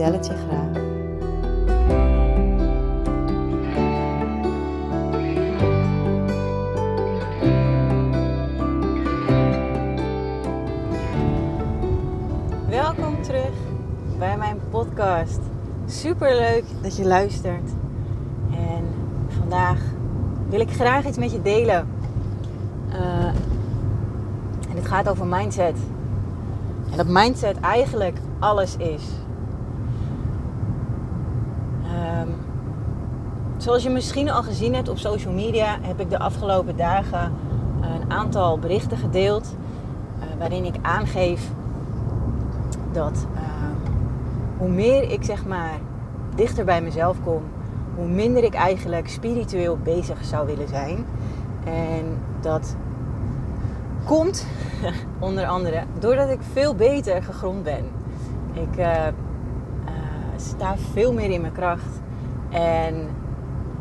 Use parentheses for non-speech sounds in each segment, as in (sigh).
vertel graag. Welkom terug bij mijn podcast. Super leuk dat je luistert. En vandaag wil ik graag iets met je delen. Uh, en het gaat over mindset. En dat mindset eigenlijk alles is. Um, zoals je misschien al gezien hebt op social media, heb ik de afgelopen dagen een aantal berichten gedeeld. Uh, waarin ik aangeef dat uh, hoe meer ik zeg maar dichter bij mezelf kom, hoe minder ik eigenlijk spiritueel bezig zou willen zijn. En dat komt (laughs) onder andere doordat ik veel beter gegrond ben. Ik uh, sta veel meer in mijn kracht. En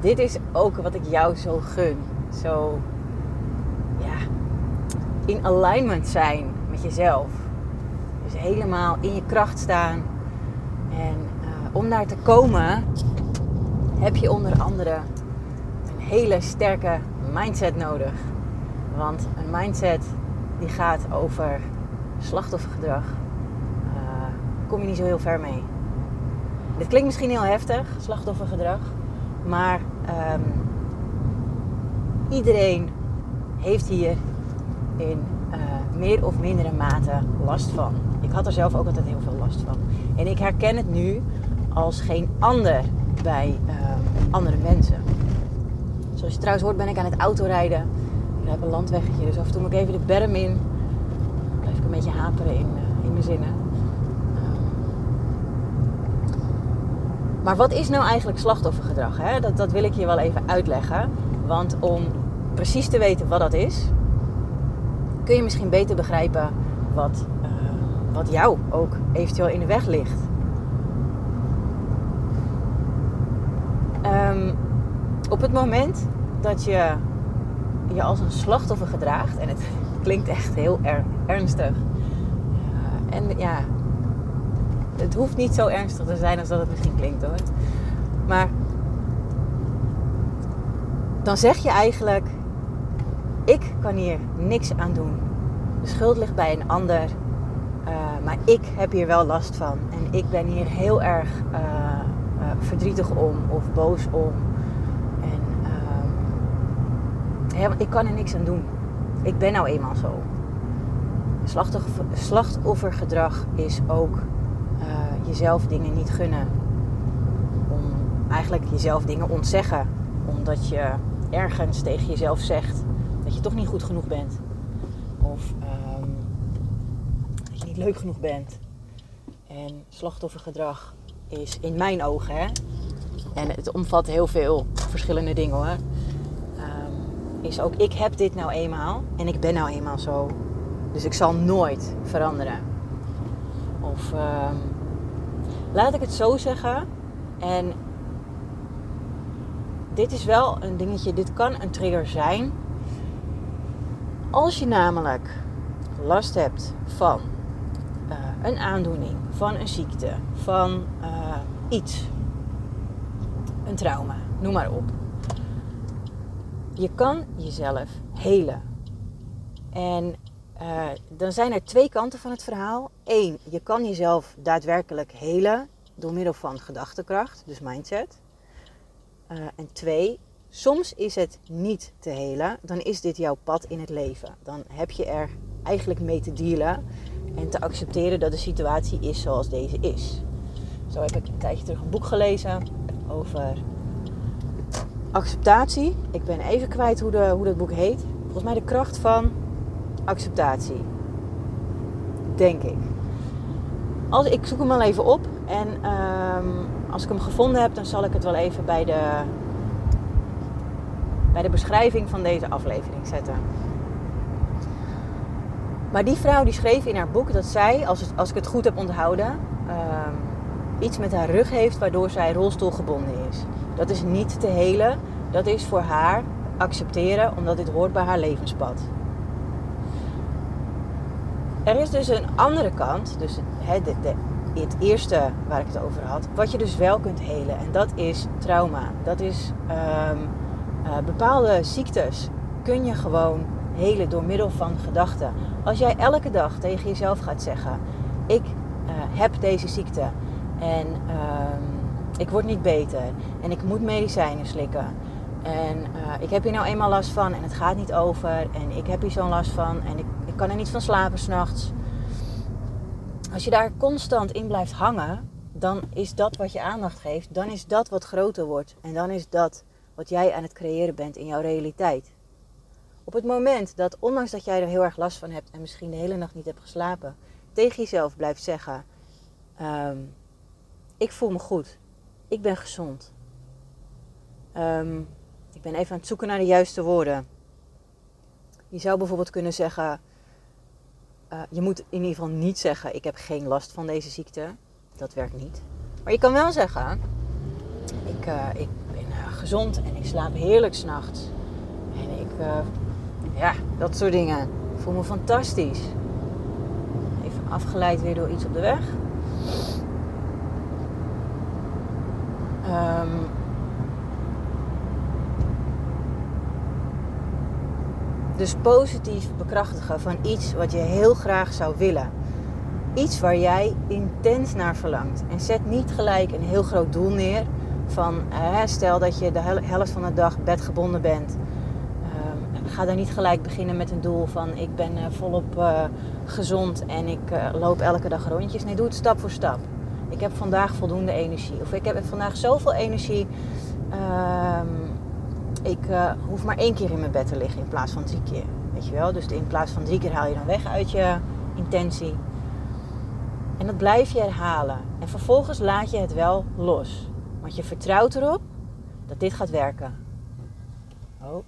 dit is ook wat ik jou zo gun. Zo ja, in alignment zijn met jezelf. Dus helemaal in je kracht staan. En uh, om daar te komen heb je onder andere een hele sterke mindset nodig. Want een mindset die gaat over slachtoffergedrag. Uh, kom je niet zo heel ver mee. Dit klinkt misschien heel heftig, slachtoffergedrag. Maar um, iedereen heeft hier in uh, meer of mindere mate last van. Ik had er zelf ook altijd heel veel last van. En ik herken het nu als geen ander bij uh, andere mensen. Zoals je trouwens hoort ben ik aan het autorijden. Ik heb een landweggetje, dus af en toe moet ik even de berm in. Dan blijf ik een beetje haperen in, uh, in mijn zinnen. Um, maar wat is nou eigenlijk slachtoffergedrag? Hè? Dat, dat wil ik je wel even uitleggen. Want om precies te weten wat dat is, kun je misschien beter begrijpen wat, uh, wat jou ook eventueel in de weg ligt. Um, op het moment dat je je als een slachtoffer gedraagt, en het (laughs) klinkt echt heel er, ernstig. Uh, en ja, het hoeft niet zo ernstig te zijn als dat het misschien klinkt hoor. Maar dan zeg je eigenlijk: ik kan hier niks aan doen. De schuld ligt bij een ander, uh, maar ik heb hier wel last van. En ik ben hier heel erg uh, verdrietig om of boos om. En ja, ik kan er niks aan doen. Ik ben nou eenmaal zo. Slachtoffer, slachtoffergedrag is ook jezelf dingen niet gunnen. Om eigenlijk jezelf dingen ontzeggen. Omdat je ergens tegen jezelf zegt dat je toch niet goed genoeg bent. Of um, dat je niet leuk genoeg bent. En slachtoffergedrag is in mijn ogen, hè, en het omvat heel veel verschillende dingen hoor. Um, is ook, ik heb dit nou eenmaal en ik ben nou eenmaal zo. Dus ik zal nooit veranderen. Of um, laat ik het zo zeggen. En dit is wel een dingetje, dit kan een trigger zijn. Als je namelijk last hebt van uh, een aandoening, van een ziekte, van uh, iets, een trauma, noem maar op. Je kan jezelf helen. En uh, dan zijn er twee kanten van het verhaal. Eén, je kan jezelf daadwerkelijk helen door middel van gedachtekracht, dus mindset. Uh, en twee, soms is het niet te helen. Dan is dit jouw pad in het leven. Dan heb je er eigenlijk mee te dealen en te accepteren dat de situatie is zoals deze is. Zo heb ik een tijdje terug een boek gelezen over acceptatie. Ik ben even kwijt hoe, de, hoe dat boek heet. Volgens mij de kracht van acceptatie. Denk ik. Als, ik zoek hem al even op. En ehm, als ik hem gevonden heb, dan zal ik het wel even bij de, bij de beschrijving van deze aflevering zetten. Maar die vrouw die schreef in haar boek dat zij, als, het, als ik het goed heb onthouden, ehm, iets met haar rug heeft waardoor zij rolstoelgebonden is. Dat is niet te helen, dat is voor haar accepteren omdat dit hoort bij haar levenspad. Er is dus een andere kant, dus het, het eerste waar ik het over had, wat je dus wel kunt helen. En dat is trauma. Dat is um, uh, bepaalde ziektes kun je gewoon helen door middel van gedachten. Als jij elke dag tegen jezelf gaat zeggen: Ik uh, heb deze ziekte en uh, ik word niet beter en ik moet medicijnen slikken. En uh, ik heb hier nou eenmaal last van en het gaat niet over. En ik heb hier zo'n last van en ik kan er niet van slapen s'nachts. Als je daar constant in blijft hangen, dan is dat wat je aandacht geeft. Dan is dat wat groter wordt. En dan is dat wat jij aan het creëren bent in jouw realiteit. Op het moment dat, ondanks dat jij er heel erg last van hebt en misschien de hele nacht niet hebt geslapen, tegen jezelf blijft zeggen: um, Ik voel me goed, ik ben gezond. Um, ik ben even aan het zoeken naar de juiste woorden. Je zou bijvoorbeeld kunnen zeggen: uh, Je moet in ieder geval niet zeggen: Ik heb geen last van deze ziekte. Dat werkt niet. Maar je kan wel zeggen: Ik, uh, ik ben uh, gezond en ik slaap heerlijk s'nachts. En ik, ja, dat soort dingen. Ik voel me fantastisch. Even afgeleid weer door iets op de weg. Um, Dus positief bekrachtigen van iets wat je heel graag zou willen. Iets waar jij intens naar verlangt. En zet niet gelijk een heel groot doel neer. Van eh, stel dat je de helft van de dag bedgebonden bent. Uh, ga dan niet gelijk beginnen met een doel van ik ben uh, volop uh, gezond en ik loop elke dag rondjes. Nee, doe het stap voor stap. Ik heb vandaag voldoende energie. Of ik heb vandaag zoveel energie. Ehm, ik uh, hoef maar één keer in mijn bed te liggen in plaats van drie keer. Weet je wel? Dus in plaats van drie keer haal je dan weg uit je intentie. En dat blijf je herhalen. En vervolgens laat je het wel los. Want je vertrouwt erop dat dit gaat werken. Oh.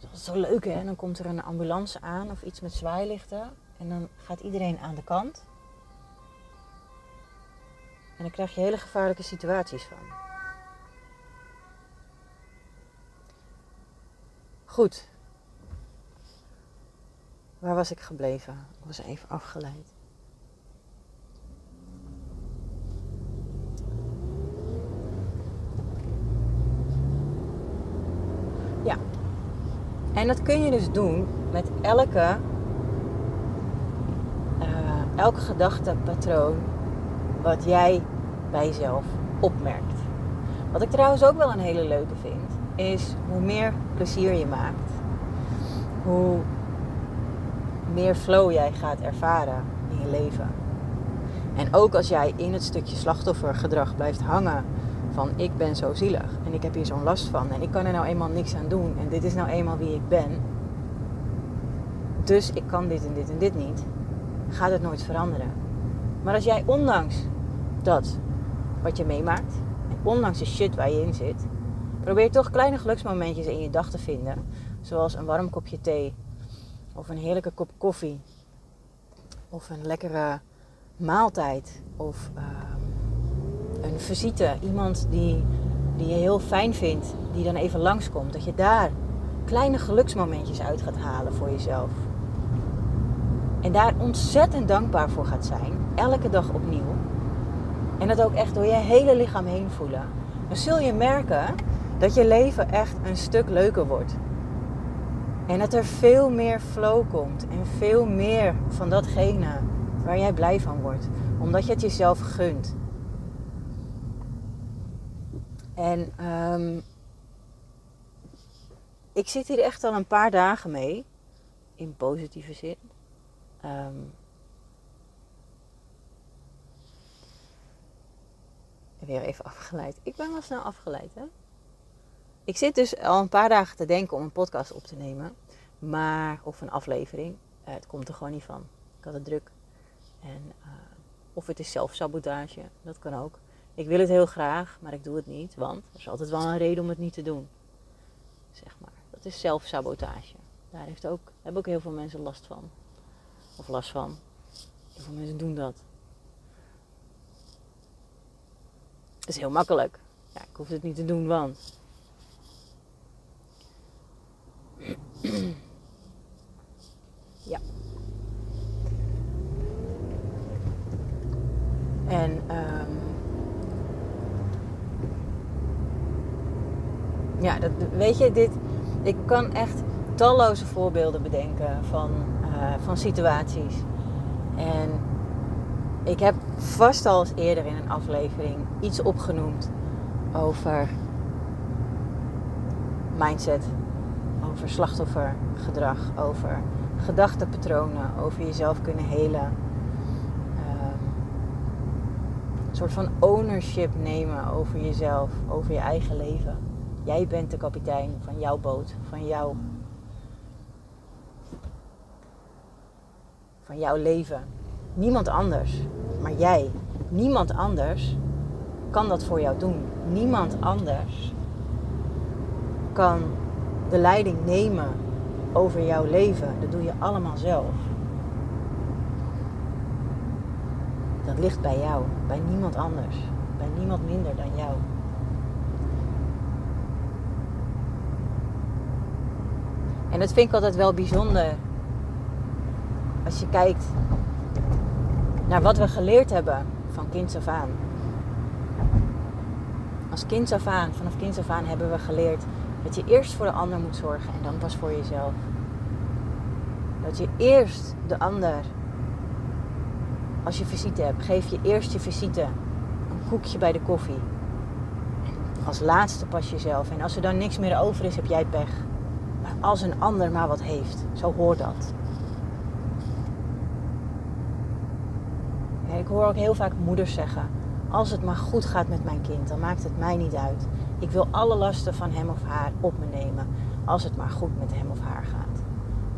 Dat is zo leuk hè. Dan komt er een ambulance aan of iets met zwaailichten. En dan gaat iedereen aan de kant. En dan krijg je hele gevaarlijke situaties van. Goed. Waar was ik gebleven? Ik was even afgeleid. Ja. En dat kun je dus doen met elke, uh, elk gedachtepatroon wat jij bij jezelf opmerkt. Wat ik trouwens ook wel een hele leuke vind, is hoe meer plezier je maakt, hoe meer flow jij gaat ervaren in je leven. En ook als jij in het stukje slachtoffergedrag blijft hangen van ik ben zo zielig en ik heb hier zo'n last van en ik kan er nou eenmaal niks aan doen en dit is nou eenmaal wie ik ben. Dus ik kan dit en dit en dit niet. Gaat het nooit veranderen. Maar als jij ondanks dat wat je meemaakt en ondanks de shit waar je in zit, Probeer toch kleine geluksmomentjes in je dag te vinden. Zoals een warm kopje thee. Of een heerlijke kop koffie. Of een lekkere maaltijd. Of uh, een visite. Iemand die, die je heel fijn vindt. Die dan even langskomt. Dat je daar kleine geluksmomentjes uit gaat halen voor jezelf. En daar ontzettend dankbaar voor gaat zijn. Elke dag opnieuw. En dat ook echt door je hele lichaam heen voelen. Dan zul je merken dat je leven echt een stuk leuker wordt. En dat er veel meer flow komt en veel meer van datgene waar jij blij van wordt, omdat je het jezelf gunt. En um, ik zit hier echt al een paar dagen mee, in positieve zin. Um, weer even afgeleid. Ik ben wel snel afgeleid, hè? Ik zit dus al een paar dagen te denken om een podcast op te nemen. Maar, of een aflevering. Uh, het komt er gewoon niet van. Ik had het druk. En, uh, of het is zelfsabotage. Dat kan ook. Ik wil het heel graag, maar ik doe het niet, want er is altijd wel een reden om het niet te doen. Zeg maar. Dat is zelfsabotage. Daar heeft ook, hebben ook heel veel mensen last van. Of last van. Heel veel mensen doen dat. Het is heel makkelijk. Ja, ik hoef het niet te doen, want. ja. En um, ja, dat, weet je, dit, ik kan echt talloze voorbeelden bedenken van, uh, van situaties. En ik heb vast al eens eerder in een aflevering iets opgenoemd over mindset, over slachtoffergedrag, over gedachtenpatronen, over jezelf kunnen helen. Ehm, een soort van ownership nemen over jezelf, over je eigen leven. Jij bent de kapitein van jouw boot, van jouw, van jouw leven. Niemand anders, maar jij. Niemand anders kan dat voor jou doen. Niemand anders kan de leiding nemen over jouw leven. Dat doe je allemaal zelf. Dat ligt bij jou, bij niemand anders, bij niemand minder dan jou. En dat vind ik altijd wel bijzonder. Als je kijkt naar wat we geleerd hebben van kinds af aan. Als kinds af aan, vanaf kinds af aan hebben we geleerd dat je eerst voor de ander moet zorgen en dan pas voor jezelf. Dat je eerst de ander, als je visite hebt, geef je eerst je visite een koekje bij de koffie. Als laatste pas jezelf. En als er dan niks meer over is, heb jij pech. Als een ander maar wat heeft, zo hoort dat. ik hoor ook heel vaak moeders zeggen: Als het maar goed gaat met mijn kind, dan maakt het mij niet uit. Ik wil alle lasten van hem of haar op me nemen. Als het maar goed met hem of haar gaat.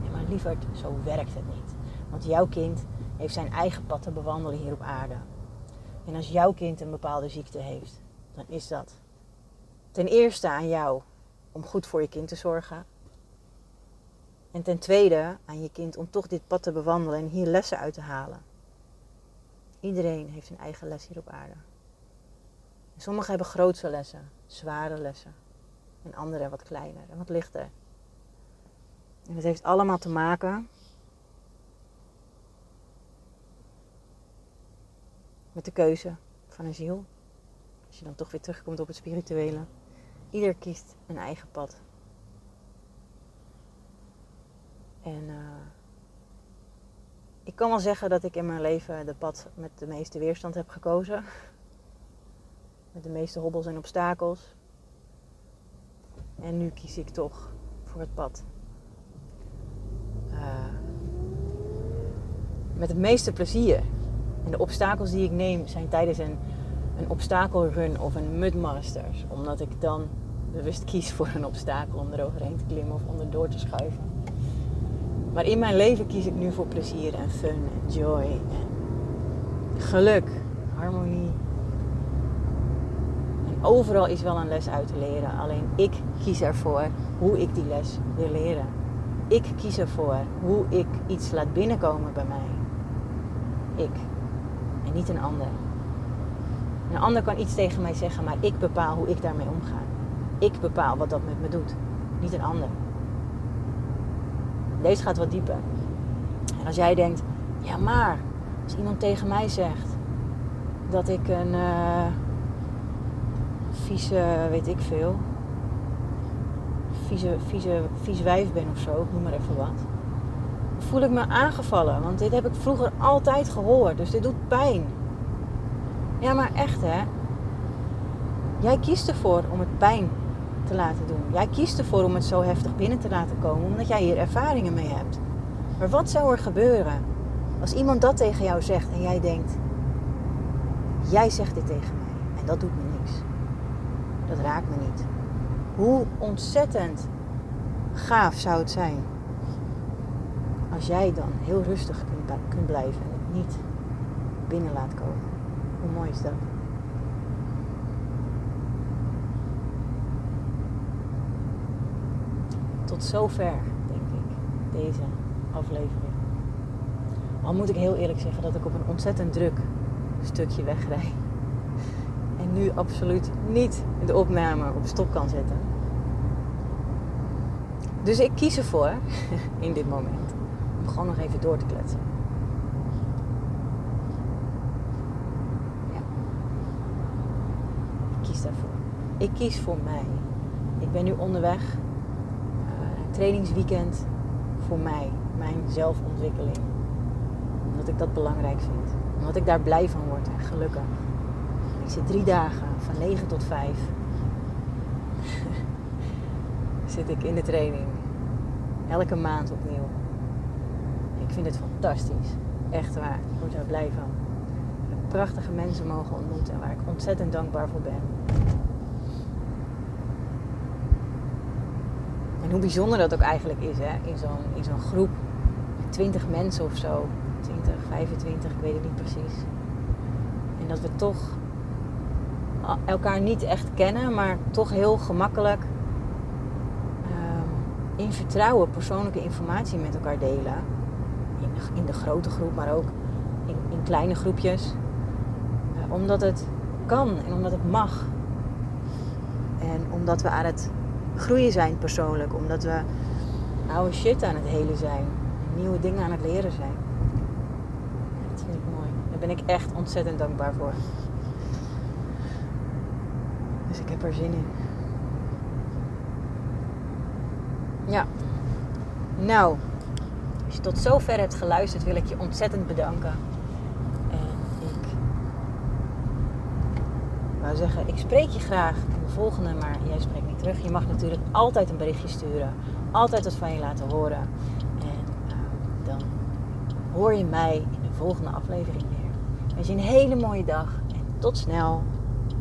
Ja, maar lieverd, zo werkt het niet. Want jouw kind heeft zijn eigen pad te bewandelen hier op aarde. En als jouw kind een bepaalde ziekte heeft, dan is dat ten eerste aan jou om goed voor je kind te zorgen. En ten tweede aan je kind om toch dit pad te bewandelen en hier lessen uit te halen. Iedereen heeft een eigen les hier op aarde. sommigen hebben grootse lessen, zware lessen. En anderen wat kleiner en wat lichter. En het heeft allemaal te maken met de keuze van een ziel. Als je dan toch weer terugkomt op het spirituele. Ieder kiest een eigen pad. En uh, ik kan wel zeggen dat ik in mijn leven de pad met de meeste weerstand heb gekozen. (laughs) Met de meeste hobbels en obstakels. En nu kies ik toch voor het pad. Uh, met het meeste plezier. En de obstakels die ik neem zijn tijdens een, een obstakelrun of een mudmasters. Omdat ik dan bewust kies voor een obstakel om eroverheen te klimmen of onderdoor te schuiven. Maar in mijn leven kies ik nu voor plezier en fun en joy en geluk, harmonie. En overal is wel een les uit te leren. Alleen ik kies ervoor hoe ik die les wil leren. Ik kies ervoor hoe ik iets laat binnenkomen bij mij. Ik. En niet een ander. Een ander kan iets tegen mij zeggen, maar ik bepaal hoe ik daarmee omga. Ik bepaal wat dat met me doet. Niet een ander. Deze gaat wat dieper. En als jij denkt, ja maar, als iemand tegen mij zegt dat ik een uh, vieze, weet ik veel, vieze, vieze, vieze wijf ben of zo, noem maar even wat. Voel ik me aangevallen, want dit heb ik vroeger altijd gehoord, dus dit doet pijn. Ja, maar echt hè. Jij kiest ervoor om het pijn te laten doen. Jij kiest ervoor om het zo heftig binnen te laten komen, omdat jij hier ervaringen mee hebt. Maar wat zou er gebeuren als iemand dat tegen jou zegt en jij denkt: Jij zegt dit tegen mij en dat doet me niks. Dat raakt me niet. Hoe ontzettend gaaf zou het zijn als jij dan heel rustig kunt, blijven en het niet binnen laat komen. Hoe mooi is dat? Tot zover, denk ik, deze aflevering. Al moet ik heel eerlijk zeggen dat ik op een ontzettend druk stukje wegrij. En nu absoluut niet de opname op stop kan zetten. Dus ik kies ervoor, (laughs) in dit moment, om gewoon nog even door te kletsen. Ja. Ik kies daarvoor. Ik kies voor mij. Ik ben nu onderweg. Trainingsweekend voor mij. Mijn zelfontwikkeling. Omdat ik dat belangrijk vind. Omdat ik daar blij van word en gelukkig. Ik zit drie dagen van 9 tot 5. (laughs) zit ik in de training. Elke maand opnieuw. Ik vind het fantastisch. Echt waar. Ik word er blij van. Prachtige mensen mogen ontmoeten waar ik ontzettend dankbaar voor ben. En hoe bijzonder dat ook eigenlijk is, hè? In zo'n, groep. 20 mensen of zo. 20, 25, ik weet het niet precies. En dat we toch elkaar niet echt kennen, maar toch heel gemakkelijk uh, in vertrouwen persoonlijke informatie met elkaar delen. In de, in de grote groep, maar ook in, in kleine groepjes. Uh, omdat het kan en omdat het mag. En omdat we aan het groeien zijn persoonlijk. Omdat we oude shit aan het helen zijn. Nieuwe dingen aan het leren zijn. Dat vind ik mooi. Daar ben ik echt ontzettend dankbaar voor. Dus ik heb er zin in. Ja. Nou, als je tot zover hebt geluisterd, wil ik je ontzettend bedanken. En ik wou zeggen, ik spreek je graag in de volgende, maar jij spreekt terug. Je mag natuurlijk altijd een berichtje sturen. Altijd wat van je laten horen. En uh, dan hoor je mij in de volgende aflevering weer. Wens je een hele mooie dag en tot snel.